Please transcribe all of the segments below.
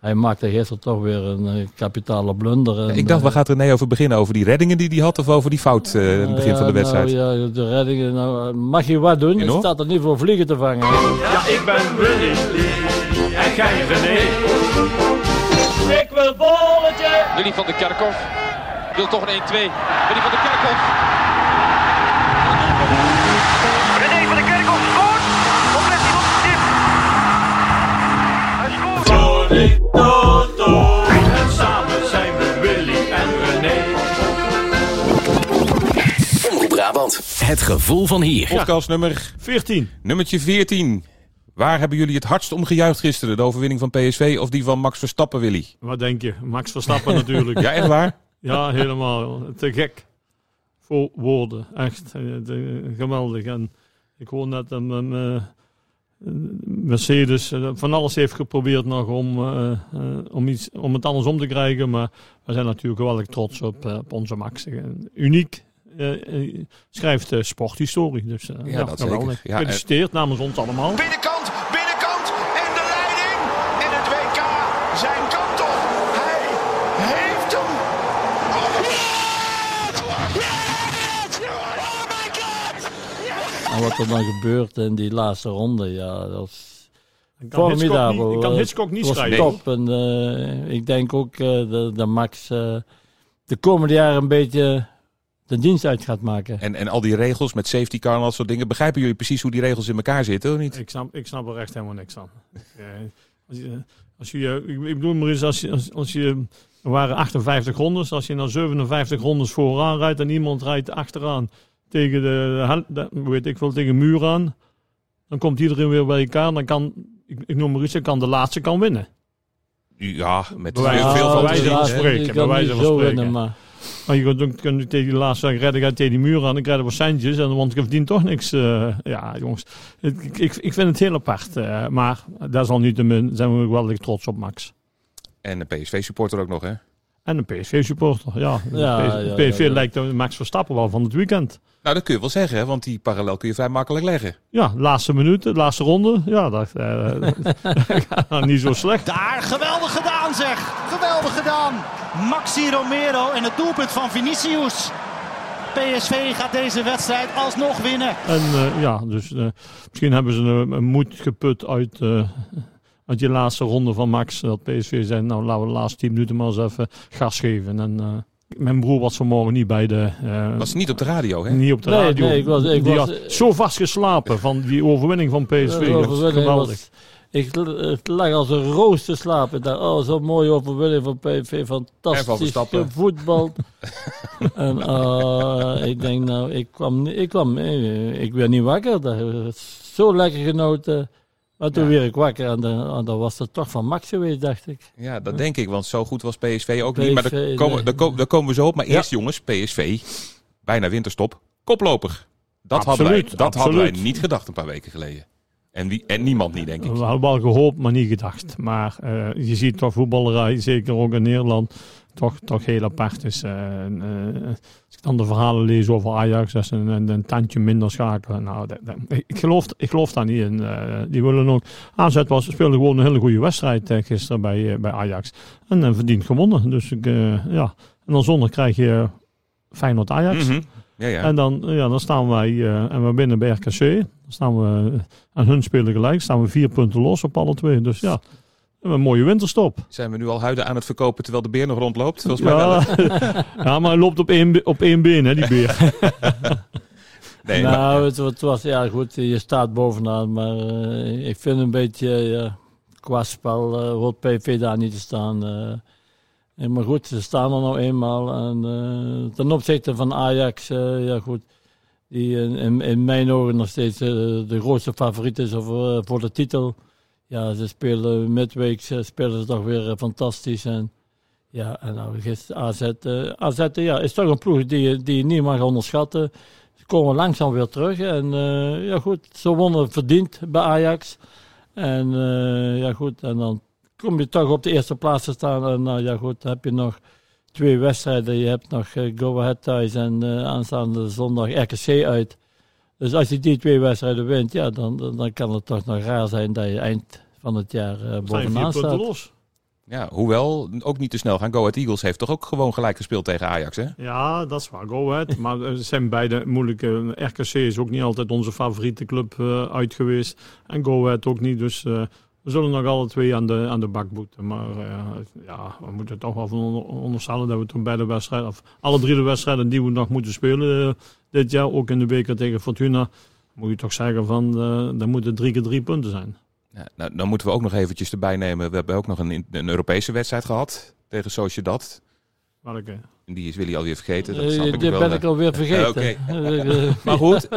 hij maakte gisteren toch weer een uh, kapitale blunder. En, ik dacht, waar gaat René over beginnen? Over die reddingen die hij had of over die fout uh, in het begin van de wedstrijd? Nou, ja, de reddingen. Nou, mag je wat doen? Je staat er niet voor vliegen te vangen. Ja, ik ben Willy en jij René. Ik wil bolletje. Willy van de Kerkhof wil toch een 1-2. Willy van de Kerkhof. Brabant. Het gevoel van hier. Podcast nummer 14. Nummertje 14. Waar hebben jullie het hardst om gejuicht gisteren? De overwinning van PSV of die van Max Verstappen, Willy? Wat denk je? Max Verstappen natuurlijk. Ja, echt waar? Ja, helemaal. Te gek. Voor woorden. Echt. eh, de- geweldig. En ik hoor net dat mijn eh, Mercedes eh, van alles heeft geprobeerd nog om, eh, eh, om, iets, om het andersom te krijgen. Maar we zijn natuurlijk geweldig trots op, eh, op onze Max. Eh, Uniek. Eh, eh, schrijft eh, sporthistorie. Dus ja, dat geweldig. zeker. Ja, en- Gefeliciteerd namens ons allemaal. Binnenkant, binnenkant en de leiding. En het WK zijn kant op. Hij heeft hem. En wat er dan gebeurt in die laatste ronde, ja, dat is Ik kan Hitchcock niet, ik kan Hitchcock niet schrijven. top. En eh, ik denk ook eh, dat, dat Max eh, de komende jaren een beetje de dienst uit gaat maken. En, en al die regels met safety car en dat soort dingen. Begrijpen jullie precies hoe die regels in elkaar zitten, of niet? Ik snap, ik snap er echt helemaal niks aan. Eh, als je, als je, ik, bedoel maar eens, als je, als, als je, er waren 58 rondes. Als je nou 57 rondes vooraan rijdt en iemand rijdt achteraan tegen de, weet ik wel, tegen een muur aan. Dan komt iedereen weer bij elkaar. Dan kan, ik, ik noem maar iets, dan kan de laatste kan winnen. Ja, met Bij veel, veel van van spreken. Bij wijze van spreken. Maar je kunt, dan kun je tegen die laatste zeggen, red ik tegen die muur aan. Ik red wat centjes, en, want ik verdien toch niks. eh, ja, jongens. Ik, ik, ik vind het heel apart. eh, maar daar zal nu te zijn we wel trots op, Max. En een PSV-supporter ook nog, hè? En een PSV-supporter. Ja, Ja, PSV, ja, PSV ja, ja. lijkt op Max Verstappen wel van het weekend. Nou, dat kun je wel zeggen, hè? want die parallel kun je vrij makkelijk leggen. Ja, laatste minuut, de laatste ronde. Ja, dat eh, gaat niet zo slecht. Daar, geweldig gedaan zeg. Geweldig gedaan. Maxi Romero en het doelpunt van Vinicius. PSV gaat deze wedstrijd alsnog winnen. En eh, ja, dus eh, misschien hebben ze een, een moed geput uit, eh, uit die laatste ronde van Max. Dat PSV zei, nou laten we de laatste 10 minuten maar eens even gas geven. En eh, mijn broer was vanmorgen niet bij de... eh, Was niet op de radio, hè? niet op de Nee, radio. nee, ik was- ik die was- had zo vast geslapen van die overwinning van PSV. geweldig. was- ik lag als een roos te slapen. Dacht, oh, zo'n mooie overwinning van PSV. Fantastisch voetbal. en eh, ik denk, nou, ik kwam, niet- ik kwam, ik werd niet wakker. Zo lekker genoten. Maar toen Ja. weer ik wakker en, dan- en dan was het toch van Max geweest, dacht ik. Ja, dat denk ik, want zo goed was PSV ook niet. Maar daar komen, daar, komen, daar komen we zo op. Maar Ja. eerst, jongens, PSV, bijna winterstop, koploper. Dat, hadden wij, Absoluut, dat hadden wij absoluut. niet gedacht een paar weken geleden. En, wie, en niemand niet, denk ik. We hadden wel gehoopt, maar niet gedacht. Maar eh, je ziet toch voetballerij, zeker ook in Nederland, toch, toch heel apart is. eh, eh, als ik dan de verhalen lees over Ajax, dat ze een, tandje minder schakelen. Nou, dat, dat- ik, geloof, ik geloof daar niet in. Die willen ook... AZ was, speelde gewoon een hele goede wedstrijd gisteren bij, bij Ajax. En dan verdient gewonnen. Dus ik, ja. En dan zondag krijg je Feyenoord Ajax. Mhm. Ja, ja. En dan, ja, dan staan wij, en we binnen bij RKC. Dan staan we, eh, en hun spelen gelijk, staan we vier punten los op alle twee. Dus ja, een mooie winterstop. Zijn we nu al huiden aan het verkopen terwijl de beer nog rondloopt? Volgens mij wel, Ja, maar hij loopt op één, op één been, hè, die beer. Nee, maar- nou, het, het was, ja goed, je staat bovenaan. Maar eh, ik vind een beetje, ja, qua spel eh hoort PV daar niet te staan. maar goed, ze staan er nou eenmaal. En eh, ten opzichte van Ajax, eh, ja goed, die in, in, mijn ogen nog steeds eh, de grootste favoriet is voor, eh, voor de titel. Ja, ze spelen midweek, ze spelen toch weer eh, fantastisch. En ja, en nou, gisteren AZ, eh, AZ eh, ja, is toch een ploeg die, die je niet mag onderschatten. Ze komen langzaam weer terug. En eh, ja goed, ze wonnen verdiend bij Ajax. En eh, ja goed, en dan kom je toch op de eerste plaats te staan. En nou ja goed, heb je nog twee wedstrijden. Je hebt nog eh, Go Ahead thuis en eh, aanstaande zondag RKC uit. Dus als je die twee wedstrijden wint, ja, dan, dan, kan het toch nog raar zijn dat je eind van het jaar eh, Zijn vier bovenaan punten staat. los. Ja, hoewel, ook niet te snel gaan. Go Ahead Eagles heeft toch ook gewoon gelijk gespeeld tegen Ajax, hè? Ja, dat is waar. Go Ahead. maar zijn beide moeilijke. RKC is ook niet altijd onze favoriete club uh, uit geweest. En Go Ahead ook niet. Dus uh, we zullen nog alle twee aan de, aan de bak moeten. Maar uh, ja, we moeten toch wel van onder, onderstellen dat we toen bij de wedstrijden... of alle drie de wedstrijden die we nog moeten spelen dit jaar... ook in de beker tegen Fortuna... moet je toch zeggen van... er moeten drie keer drie punten zijn. Ja, nou, dan moeten we ook nog eventjes erbij nemen. We hebben ook nog een, een Europese wedstrijd gehad tegen Sociedad. Welke? Die is Willy alweer vergeten. Dat Uh, snap ik die wel. ben ik alweer vergeten. Oké. Eh, Maar goed,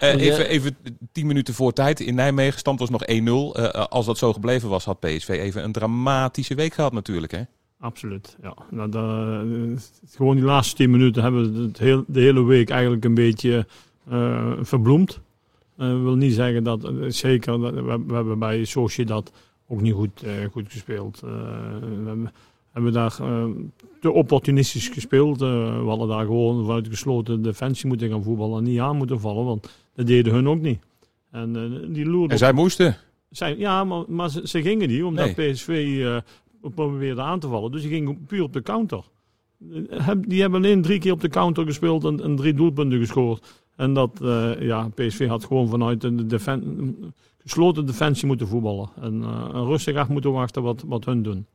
eh, even, even tien minuten voor tijd in Nijmegen. Stand was nog 1-0. Eh, als dat zo gebleven was, had PSV even een dramatische week gehad natuurlijk. Hè? Absoluut, ja. Nou, de, gewoon die laatste tien minuten hebben we het heel, de hele week eigenlijk een beetje uh, verbloemd. Dat uh, wil niet zeggen dat, uh, zeker, dat, we, we, hebben bij Sociedad ook niet goed, uh, goed gespeeld. we hebben, hebben daar te opportunistisch gespeeld. we hadden daar gewoon vanuit gesloten defensie moeten gaan voetballen en niet aan moeten vallen, want dat deden hun ook niet. En, die loerden en zij moesten? Zij, ja, maar, maar ze, ze, gingen niet, omdat nee. PSV probeerde aan te vallen. Dus die gingen puur op de counter. Die hebben alleen drie keer op de counter gespeeld en, en drie doelpunten gescoord. En dat, ja, PSV had gewoon vanuit defen gesloten defensie moeten voetballen. En uh, rustig af moeten wachten wat, wat hun doen.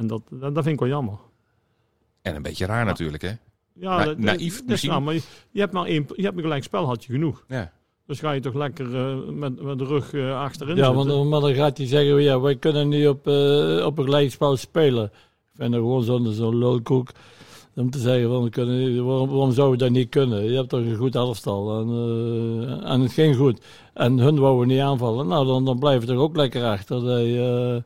En dat, dat, dat vind ik wel jammer. En een beetje raar natuurlijk, hè? Ja, Na, dat, naïef dat misschien. Maar je, je, hebt maar één, je hebt een gelijk spel, had je genoeg. Ja. Dus ga je toch lekker uh, met, met de rug uh, achterin ja, zitten. maar, maar dan gaat hij zeggen, ja, wij kunnen niet op, uh, op een gelijkspel spelen. Ik vind dat gewoon zo'n zo lulkoek om te zeggen, van, we kunnen, waarom, waarom zou we dat niet kunnen? Je hebt toch een goed elftal en, uh, en het ging goed. En hun wouden niet aanvallen. Nou, dan, dan blijven we er ook lekker achter. Dat, uh,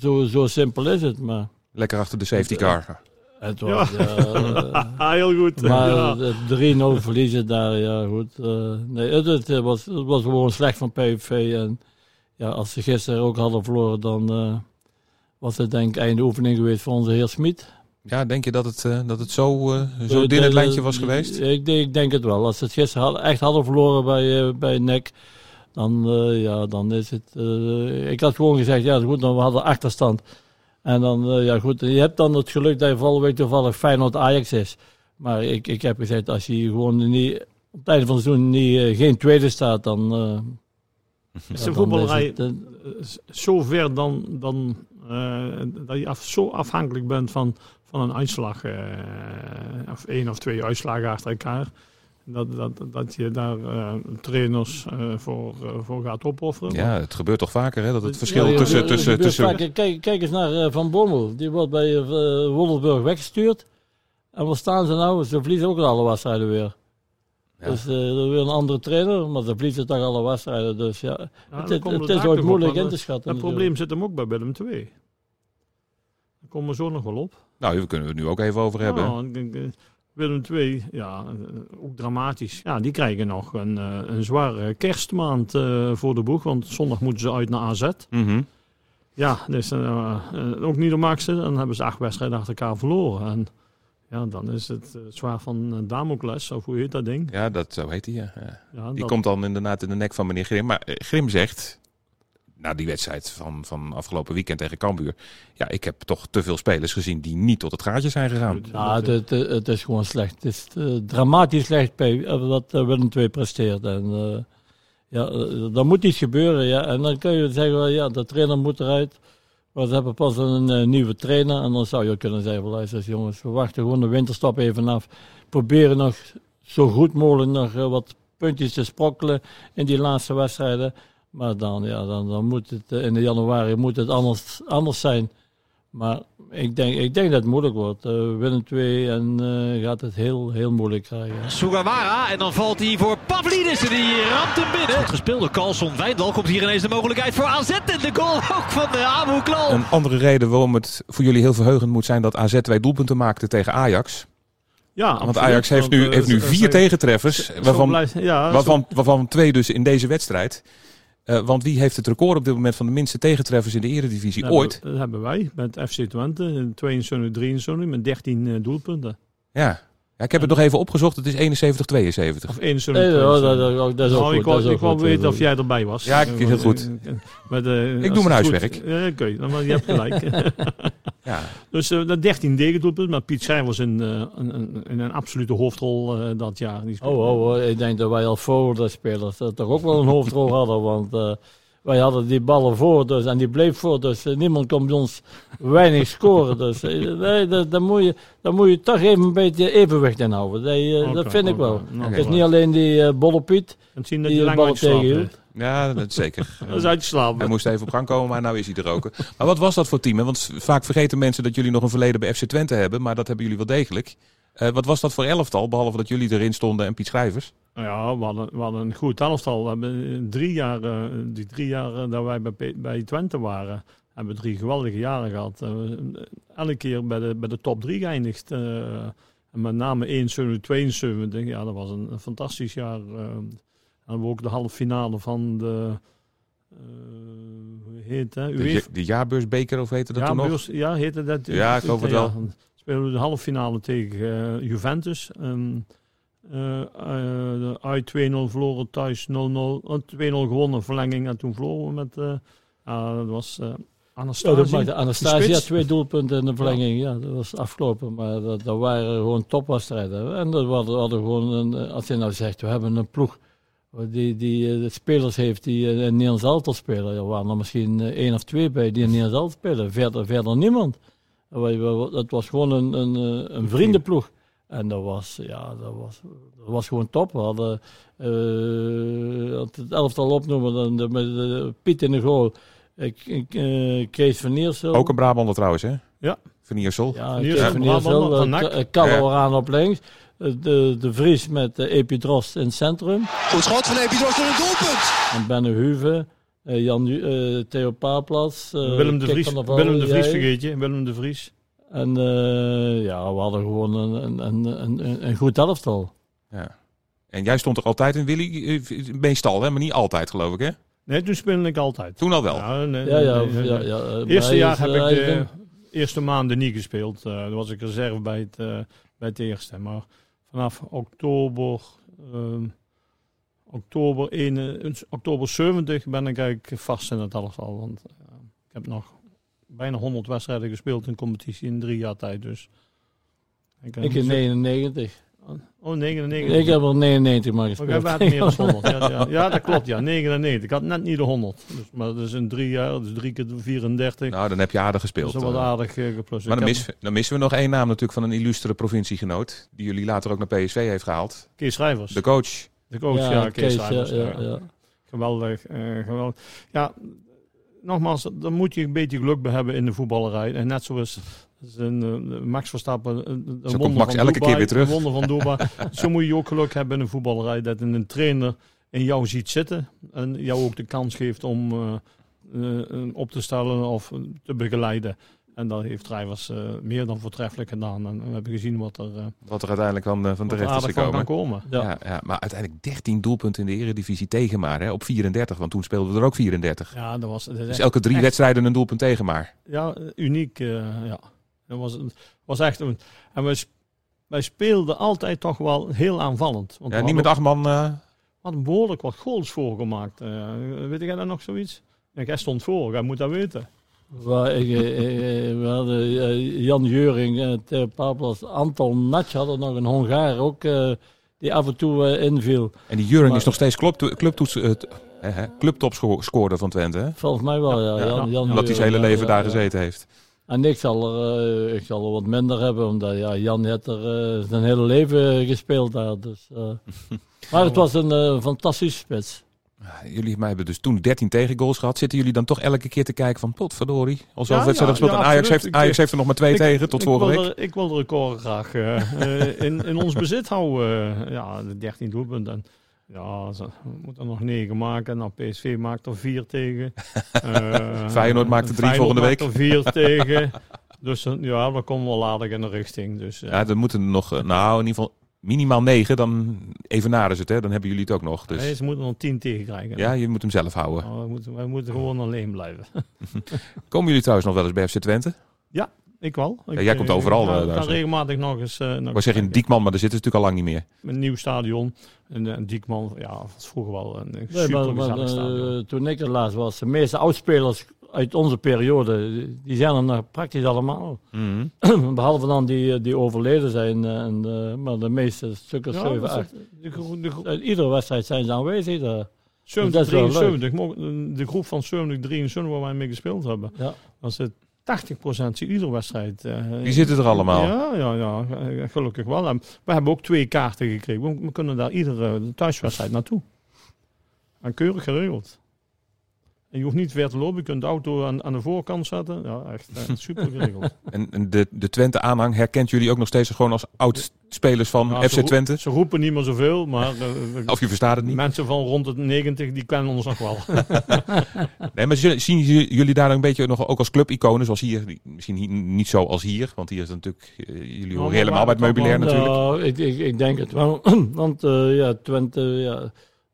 zo, zo simpel is het, maar... Lekker achter de safety car. Het was, ja. ja heel goed. Maar ja. 3-0 verliezen daar, ja goed. Uh, nee, het, het, was, het was gewoon slecht van PSV. En ja, als ze gisteren ook hadden verloren, dan uh, was het denk ik einde oefening geweest voor onze heer Smit. Ja, denk je dat het, uh, dat het zo, uh, zo din het lijntje was geweest? Ik, ik, denk het wel. Als ze het gisteren had, echt hadden verloren bij, uh, bij NEC, dan, ja, dan is het... ik had gewoon gezegd, ja goed, dan we hadden achterstand. En dan, ja goed, je hebt dan het geluk dat je volgende week toevallig Feyenoord Ajax is. Maar ik, ik heb gezegd, als je gewoon niet, op het einde van het seizoen niet, geen tweede staat, dan... is de voetballerij zo ver dan, dan dat je af, zo afhankelijk bent van van een uitslag, uh, of één of twee uitslagen achter elkaar. Dat, dat, dat je daar uh, trainers uh, voor, voor gaat opofferen. Ja, het gebeurt toch vaker, hè? Dat het verschil ja, tussen... tussen, tussen... Kijk, kijk eens naar Van Bommel. Die wordt bij Wolfsburg weggestuurd. En waar staan ze nou? Ze verliezen ook alle wedstrijden weer. Ja. Dus er weer een andere trainer, maar ze verliezen toch alle wedstrijden. Dus ja, ja het, het, het is ooit moeilijk op, in te schatten. Het probleem zit hem ook bij Willem II. Daar komen we zo nog wel op. Nou, daar kunnen we het nu ook even over hebben. Willem II, ja, ook dramatisch. Ja, die krijgen nog een, een zware kerstmaand uh, voor de boeg, want zondag moeten ze uit naar AZ. Mm -hmm. Ja, dus uh, ook niet de maakste. Dan hebben ze acht wedstrijden achter elkaar verloren. En ja, dan is het zwaar van Damocles, of hoe heet dat ding? Ja, dat, zo heet hij, ja. ja. ja die dat... komt dan inderdaad in de nek van meneer Grim. Maar Grim zegt, na die wedstrijd van, van afgelopen weekend tegen Cambuur. Ja, ik heb toch te veel spelers gezien die niet tot het gaatje zijn gegaan. Ja, het, het, is gewoon slecht. Het is uh, dramatisch slecht wat uh, Willem II presteert. En uh, ja, er moet iets gebeuren. Ja. En dan kun je zeggen, ja, de trainer moet eruit. Maar ze hebben pas een nieuwe trainer. En dan zou je kunnen zeggen, luister jongens, we wachten gewoon de winterstop even af. Proberen nog zo goed mogelijk nog wat puntjes te sprokkelen in die laatste wedstrijden. Maar dan, ja, dan, dan moet het in de januari moet het anders, anders zijn. Maar ik denk, ik denk dat het moeilijk wordt. Uh, Willem 2 en uh, gaat het heel, heel moeilijk krijgen. Sugawara en dan valt hij voor Pavlidis en die ramt hem binnen. Goed gespeeld door Carlson Wijndal. Komt hier ineens de mogelijkheid voor AZ en de goal ook van de Abu Klal. Een andere reden waarom het voor jullie heel verheugend moet zijn dat AZ twee doelpunten maakte tegen Ajax. Ja, Want absoluut, Ajax heeft nu, heeft nu vier tegentreffers, waarvan, ja, waarvan, waarvan twee dus in deze wedstrijd. Uh, want wie heeft het record op dit moment van de minste tegentreffers in de eredivisie dat ooit? Hebben, dat hebben wij met FC Twente, 22, 23 met 13 uh, doelpunten. Ja. Ja, ik heb het nog even opgezocht. Het is 71, 72. Of 1 Nee, dat, dat, dat, dat is ook Nou, goed. ik wou, dat is ook ik wou goed, weten dat of jij erbij was. Ja, ik- heel goed. Met, eh, Ik doe mijn het goed- huiswerk. Ja, Oké, dan maar je hebt gelijk. Ja. dus eh dat 13 tegendoelpunt, maar Piet Schrijvers in, eh, een, een, in een absolute hoofdrol eh, dat jaar. Die Oh, oh, oh, ik denk dat wij al voor de spelers eh, toch ook wel een hoofdrol hadden. Want eh, wij hadden die ballen voor dus, en die bleef voor. Dus eh, niemand kon bij ons weinig scoren. Dus eh, nee, dat, dat moet je, daar moet je toch even een beetje evenwicht in houden. Dat, eh, dat vind ik wel. Het is niet alleen die bolle Piet Het zien dat die je de tegenhield. Ja, dat zeker. Dat is uitslapen. Hij moest even op gang komen, maar nou is hij er ook. Maar wat was dat voor team? hè? Want vaak vergeten mensen dat jullie nog een verleden bij FC Twente hebben, maar dat hebben jullie wel degelijk. Eh, wat was dat voor elftal, behalve dat jullie erin stonden en Piet Schrijvers? Ja, we hadden, we hadden een goed elftal. We hebben drie jaar, eh, die drie jaar eh, dat wij bij, bij Twente waren, hebben we drie geweldige jaren gehad. Eh, elke keer bij de, bij de top drie geëindigd. en met name 71, 72. Ja, dat was een, een fantastisch jaar. en we ook de halve finale van de... hoe heet het? De, ja- de jaarbeursbeker, of heette dat ja, toen nog? ja, heette dat? Ja, ik geloof het wel. dan spelen we de halve finale tegen Juventus. Eh, de uit 2-0 verloren thuis 0-0. eh, 2-0 gewonnen, verlenging en toen verloren we met... eh dat was eh Ja, Anastasia. dat maakte Anastasia twee doelpunten in de verlenging. Ja, dat was afgelopen. Maar dat, dat waren gewoon topwedstrijden. En dat hadden, hadden gewoon, een, eh, als je nou zegt, we hebben een ploeg die, die eh, de spelers heeft die eh, in Nederlands elftal spelen. Er waren er misschien eh, één of twee bij die in Nederlands elftal spelen. Verder, verder niemand. Het was gewoon een, een, eh, een vriendenploeg. En dat was, ja, dat was, dat was gewoon top. We hadden eh, als het elftal opnoemen, dan de, met de Piet in de goal. Ik, ik, eh, Kees van Niersel. Ook een Brabander trouwens, hè? Ja. Van Iersel. Ja, Van Niersel, van Niersel. van eh, NAC. Ka- eh, Kalle Ja. aan op links. Eh, De, de Vries met uh, Epidros in het centrum. Goed schot van Epidros door een doelpunt. En Benne Huve. eh, Jan, eh, Theo Paaplas. eh, Willem de Vries, Willem de Vries vergeet je. Willem de Vries. En eh, ja, we hadden gewoon een, een, een, een, een goed elftal. Ja. En jij stond er altijd in, Willy? Eh, Meestal, hè? Maar niet altijd, geloof ik, hè? Nee, toen speelde ik altijd. Toen al wel. Ja, nee, Ja, ja, nee, ja, ja, eh, eerste jaar heb ik de eerste maanden niet gespeeld. Eh dan was ik reserve bij het, eh, bij het eerste. Maar vanaf oktober, ehm, oktober, 1, eh, oktober 70 ben ik eigenlijk vast in het elftal. Want ik heb nog bijna 100 wedstrijden gespeeld in competitie in drie jaar tijd. Dus ik, Ik in 99. Oh, 99. Ik heb er 99 maar gespeeld. heb meer dan 100. Ja, ja. ja, dat klopt. Ja, 99. Ik had net niet de 100. Dus, maar dat is in drie jaar, dus drie keer 34. Nou, dan heb je aardig dat gespeeld. is wel eh. aardig uh, geplust. Maar dan, mis, missen we nog één naam natuurlijk van een illustere provinciegenoot. Die jullie later ook naar PSV heeft gehaald. Kees Schrijvers. De coach. De coach, ja, Kees, Schrijvers. ja, ja. ja. Geweldig, eh, geweldig. Ja, nogmaals, daar moet je een beetje geluk bij hebben in de voetballerij. En net zoals eh, Max Verstappen, een, een komt wonder Max van elke Dubai, keer weer terug. Een wonder van Dubai. Zo moet je ook geluk hebben in de voetballerij. Dat een trainer in jou ziet zitten. En jou ook de kans geeft om eh, eh, op te stellen of te begeleiden. En dat heeft Rijvers eh, meer dan voortreffelijk gedaan. En we hebben gezien wat er, eh, Wat er uiteindelijk van, eh, van wat er terecht is van gekomen. kan komen. Ja. Ja. Ja, maar uiteindelijk 13 doelpunten in de eredivisie tegen maar. Hè, op 34, want toen speelden we er ook 34. Ja, dat was, dat Dus elke drie echt- wedstrijden een doelpunt tegen maar. ja, uniek. eh, ja. Dat was, was echt een. En wij, wij speelden altijd toch wel heel aanvallend. Want Ja, niet met acht man. eh, we hadden behoorlijk wat goals voorgemaakt. Eh weet jij daar nog zoiets? Ja, jij stond voor, jij moet dat weten. Ik, eh, eh, we hadden eh, Jan Jeuring, eh, Theo Paaplas, Anton Natsch hadden nog een Hongaar ook, eh, die af en toe eh, inviel. en die Juring Maar- is nog steeds club, clubtoets, eh, t- hè, hè, clubtopscorer van Twente. Hè? Volgens mij wel, ja. Ja, Jan, Jan Omdat hij zijn hele Jeuring, leven daar gezeten heeft. En ik zal er, eh, ik zal er wat minder hebben, omdat ja, Jan heeft er eh, zijn hele leven gespeeld daar. Dus, eh. maar het was een eh, fantastische spits. Jullie hebben dus toen 13 tegengoals gehad. Zitten jullie dan toch elke keer te kijken van potverdorie? Al zoveel Ja, wedstrijden ja, gespeeld. ja, en Ajax heeft, Ajax heeft er nog maar twee ik- tegen tot ik vorige week. ik wil de record graag eh, in, in ons bezit houden. Eh, ja, de 13 doelpunten. En, ja, ze we moeten nog 9 maken. Nou, PSV maakt er 4 tegen. Eh, Feyenoord maakt er drie Feyenoord volgende maakt week. er 4 tegen. Dus ja, dan komen we wel aardig in de richting. Dus, Ja, dan moeten er nog, nou in ieder geval minimaal 9. Dan evenaren ze het, hè? Dan hebben jullie het ook nog. Dus nee, ze moeten nog 10 tegen krijgen. ja, je moet hem zelf houden. Nou, wij, moeten, wij moeten gewoon alleen blijven. Komen jullie trouwens nog wel eens bij FC Twente? Ik wel. Ik, jij komt eh, overal, Ik ga, eh, daar ga regelmatig nog eens... eh, nog wou zeggen in kijken. Diekman, maar daar zitten ze natuurlijk al lang niet meer. Een nieuw stadion. En, en Diekman, ja, was vroeger wel een Nee, super maar, stadion. toen ik er laatst was, de meeste oudspelers uit onze periode, die zijn er nog praktisch allemaal. Mhm. Behalve dan die, die overleden zijn. eh, En, eh, maar de meeste stukken, Ja, 7, dat is 8. de, gro- de, gro- Uit iedere wedstrijd zijn ze aanwezig. daar. 70, dat is wel leuk. 73, mo- de groep van 70, 73 waar wij mee gespeeld hebben. Ja. Is het 80% zie iedere wedstrijd. eh, Die zitten er allemaal. Ja, ja, ja, eh, gelukkig wel. En we hebben ook twee kaarten gekregen. We, we kunnen daar iedere thuiswedstrijd naartoe. En keurig geregeld. En je hoeft niet ver te lopen. Je kunt de auto aan, aan de voorkant zetten. Ja, echt eh, super geregeld. En, en de, de Twente-aanhang herkent jullie ook nog steeds gewoon als oud-spelers van Ja, FC Twente? Ze roepen niet meer zoveel, maar eh, Of je verstaat het niet? mensen van rond de 90 die kennen ons nog wel. Nee, maar zien zien jullie daar een beetje nog ook als clubiconen, zoals hier? Misschien hi- niet zo als hier, want hier is het natuurlijk... eh, jullie horen maar helemaal bij het meubilair natuurlijk. Ja, ik, ik, ik denk het wel. Want eh, ja, Twente, ja,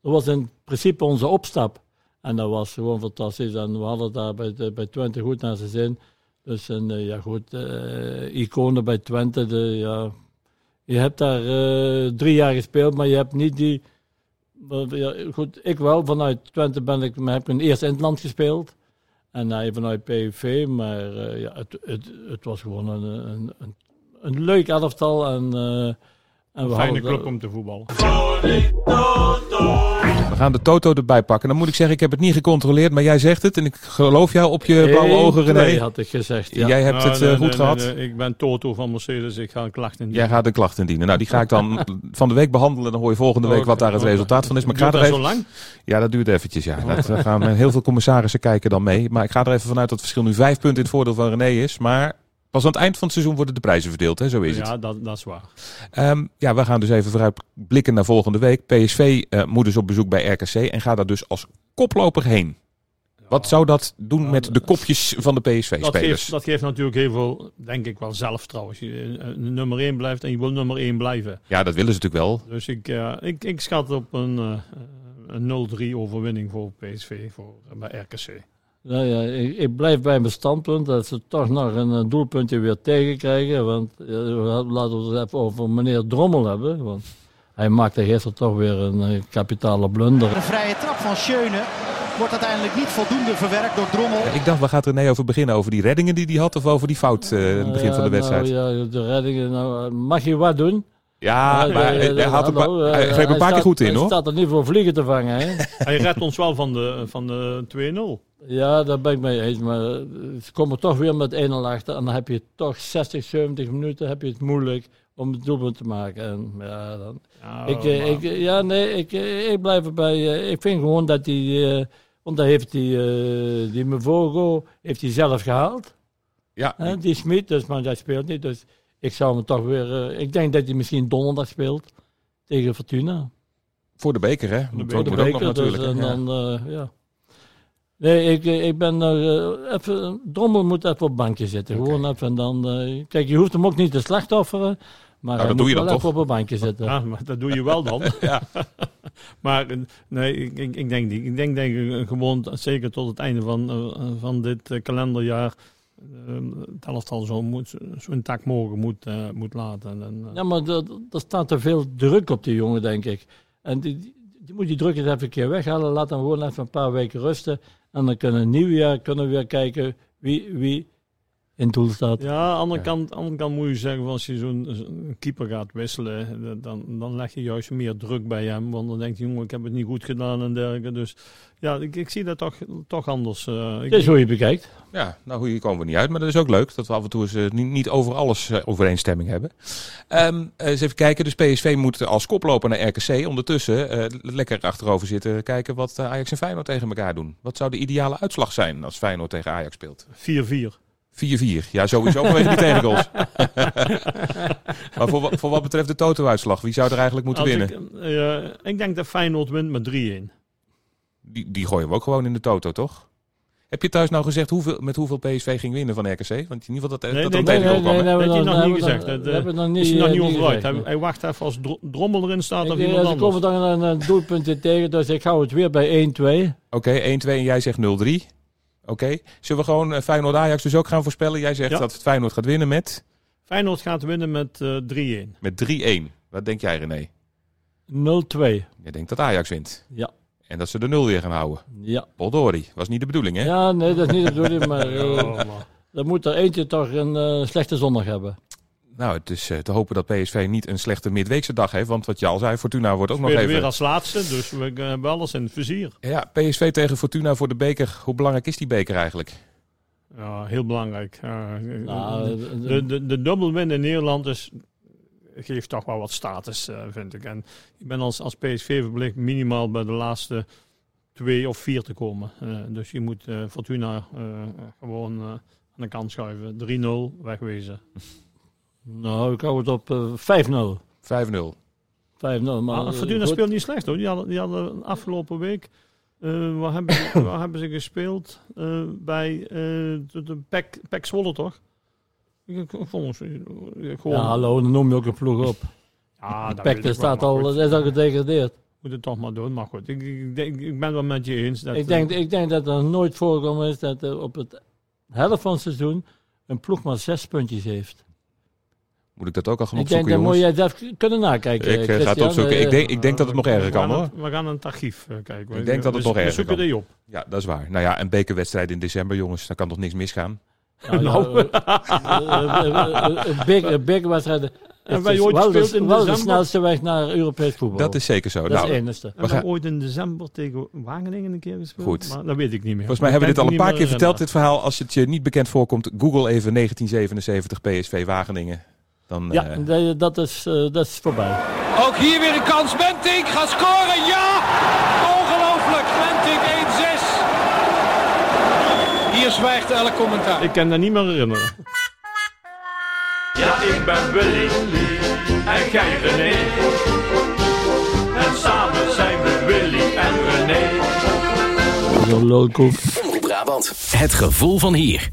dat was in principe onze opstap. En dat was gewoon fantastisch. En we hadden daar bij, de- bij Twente goed naar zijn zin. Dus en, eh, ja, goed, eh, iconen bij Twente. De, ja, je hebt daar eh, drie jaar gespeeld, maar je hebt niet die. ja, goed, ik wel. Vanuit Twente ben ik, maar heb ik eerst in het land gespeeld. En hij vanuit PV. Maar ja, het, het, het was gewoon een, een, een, een leuk elftal. En, eh, en Een we fijne club om te voetballen. We gaan de Toto erbij pakken. Dan moet ik zeggen, ik heb het niet gecontroleerd, maar jij zegt het. En ik geloof jou op je blauwe ogen, René. had ik gezegd. Ja. Jij hebt Nou, het nee, eh, goed nee, gehad. nee, nee. Ik ben Toto van Mercedes. Ik ga een klacht in. Jij gaat de klacht indienen. Nou, die ga ik dan van de week behandelen. Dan hoor je volgende week wat daar het resultaat van is. Maar ik ga Duurt er dat even... zo lang? Ja, dat duurt eventjes, ja. Dat eh, gaan heel veel commissarissen kijken dan mee. Maar ik ga er even vanuit dat het verschil nu vijf punten in het voordeel van René is. Maar pas aan het eind van het seizoen worden de prijzen verdeeld, hè? Zo is het. Ja, dat, dat is waar. Ehm, ja, we gaan dus even vooruit blikken naar volgende week. PSV eh, moet dus op bezoek bij RKC en gaat daar dus als koploper heen. Wat zou dat doen met de kopjes van de Dat PSV-spelers? geeft, dat geeft natuurlijk heel veel, denk ik wel zelf trouwens. Je eh, nummer 1 blijft en je wil nummer 1 blijven. Ja, dat willen ze natuurlijk wel. Dus ik, eh, ik, ik schat op een, eh, een 0-3 overwinning voor PSV voor, eh, bij RKC. Nou ja, ik, ik blijf bij mijn standpunt dat ze toch nog een eh, doelpuntje weer tegenkrijgen. Want laten we het even over meneer Drommel hebben. Want hij maakte gisteren toch weer een eh, kapitale blunder. Een vrije trap van Schöne wordt uiteindelijk niet voldoende verwerkt door Drommel. Ja, ik dacht, waar gaat René over beginnen? Over die reddingen die hij had of over die fout eh, in het begin Ja, van de wedstrijd? Nou, ja, de reddingen. Nou, mag je wat doen? Ja, maar hij, had een hallo, hij greep een paar keer staat- goed in, Hij hoor. staat er niet voor vliegen te vangen. Hè? Hij redt ons wel van de, van de 2-0. Ja, daar ben ik mee eens. Maar eh, ze komen toch weer met 1-0 achter. En dan heb je toch 60, 70 minuten heb je het moeilijk om het doelpunt te maken. En ja, dan, ik, eh, ik, eh, ja nee, ik, ik blijf erbij. eh, Ik vind gewoon dat hij... eh, want dat heeft die, eh die Mevogo heeft hij zelf gehaald. Ja, die Smit, dus, maar hij speelt niet. Dus ik zou hem toch weer... ik denk dat hij misschien donderdag speelt tegen Fortuna. voor de beker, hè? de Dat beker, moet de ook nog beker, dus, natuurlijk. hè? en Ja. dan, eh, ja. Nee, ik, eh, ik ben er eh, even. Drommel moet even op het bankje zitten. Gewoon even en dan. eh, kijk, je hoeft hem ook niet te slachtofferen. Maar dat doe je wel dan even toch? op het bankje zitten. Ja, maar dat doe je wel dan. Ja. maar nee, ik, ik, ik denk niet. Ik denk, denk gewoon, zeker tot het einde van, van dit kalenderjaar, eh, het elftal zo, moet, zo intact mogelijk moet, eh, moet laten. En, eh, Ja, maar er er staat te veel druk op die jongen, denk ik. En die, die, die moet die druk eens even een keer weghalen. Laat hem gewoon even een paar weken rusten. En dan kunnen we nieuwjaar kunnen we weer kijken wie, wie in het doel staat. Ja, aan de andere, kant, aan de andere kant moet je zeggen, als je zo'n keeper gaat wisselen, eh, dan, dan leg je juist meer druk bij hem. Want dan denkt hij, jongen, ik heb het niet goed gedaan en dergelijke. Dus ja, ik, ik zie dat toch, toch anders. eh. ik, Het is hoe je bekijkt. Ja, nou hier komen we niet uit. Maar dat is ook leuk dat we af en toe eens, eh, niet, niet over alles eh, overeenstemming hebben. Ehm, eh, eens even kijken. Dus PSV moet als koploper naar RKC. Ondertussen eh, lekker achterover zitten. Kijken wat eh, Ajax en Feyenoord tegen elkaar doen. Wat zou de ideale uitslag zijn als Feyenoord tegen Ajax speelt? 4-4. 4-4. Ja, sowieso vanwege die tegengoals. maar voor, voor wat betreft de toto-uitslag, wie zou er eigenlijk moeten Als winnen? Ik, eh, ik denk dat Feyenoord wint met 3-1. Die, die gooien we ook gewoon in de toto, toch? Heb je thuis nou gezegd hoeveel, met hoeveel PSV ging winnen van RKC? Want in ieder geval dat, Nee, dat nee, nee, kwam, hè? Dat heeft hij nog niet gezegd. Dat, we eh, hebben nog is niet, hij nog eh, niet Hij, nee. hij wacht even als dro- Drommel erin staat of Ik, iemand eh, ze komen anders. dan een, een doelpuntje tegen, dus ik hou het weer bij 1-2. Oké, 1-2 en jij zegt 0-3. Oké. Zullen we gewoon eh, Feyenoord-Ajax dus ook gaan voorspellen? Jij zegt Ja. dat Feyenoord gaat winnen met, Feyenoord gaat winnen met eh 3-1. met 3-1. Wat denk jij, René? 0-2. Jij denkt dat Ajax wint. Ja. En dat ze de nul weer gaan houden. Ja. Poldori. Was niet de bedoeling, hè? ja, nee, dat is niet de bedoeling, maar Oh, dan moet er eentje toch een eh, slechte zondag hebben. Nou, het is eh, te hopen dat PSV niet een slechte midweekse dag heeft. Want wat je al zei, Fortuna wordt ook nog even... weer als laatste, dus we eh, hebben alles in het vizier. Ja, PSV tegen Fortuna voor de beker. Hoe belangrijk is die beker eigenlijk? Ja, heel belangrijk. Nou, de, de, de, dubbelwin in Nederland is, geeft toch wel wat status, eh, vind ik. En ik ben als, als PSV verplicht minimaal bij de laatste twee of vier te komen. Eh, dus je moet eh, Fortuna eh, gewoon eh, aan de kant schuiven. 3-0, wegwezen. Nou, ik hou het op eh 5-0. 5-0. 5-0. Maar, Maar eh, Fortuna goed. speelt niet slecht hoor. Die hadden, die hadden afgelopen week. eh waar, hebben ze, waar hebben ze gespeeld? Eh, bij eh, de, de Pek, Pek Zwolle toch? Ik, ik, volgens gewoon, Ja, hallo, dan noem je ook een ploeg op. Ja, dat Pek wel, staat al, dat is al gedegradeerd. Moet het toch maar doen, maar goed. Ik, ik, denk- ik ben wel met je eens. Dat, Ik denk, ik denk dat er nooit voorgekomen is dat er op het helft van het seizoen een ploeg maar zes puntjes heeft. Moet ik dat ook al gaan Ik denk, dat moet jij zelf kunnen nakijken. Ik eh, ga het opzoeken. Ik Eh, denk, ik denk dat het nog erger kan hoor. we gaan een het archief eh, kijken. Ik denk dat het We- nog erger We zoeken kan. die op. Ja, dat is waar. Nou ja, een bekerwedstrijd in december, jongens. Daar kan toch niks misgaan? Nou, Nou. een big, een big wedstrijd. En wij is ooit wel, de, gespeeld in wel de snelste weg naar Europees voetbal. Dat is zeker zo. dat nou, is het enigste. En We hebben ooit in december tegen Wageningen een keer gespeeld. Goed. Maar dat weet ik niet meer. volgens mij hebben we dit al een paar keer verteld, dit verhaal. Als het je niet bekend voorkomt, google even 1977 PSV Wageningen. Dan, Ja, eh, dat- is, eh, dat is voorbij. Ook hier weer een kans. Mentink gaat scoren. Ja! Ongelooflijk. Mentink 1-6. Hier zwijgt elk commentaar. Ik kan dat niet meer herinneren. Ja, ik ben Willy en jij René. En samen zijn we Willy en René. Omroep Brabant. Het gevoel van hier.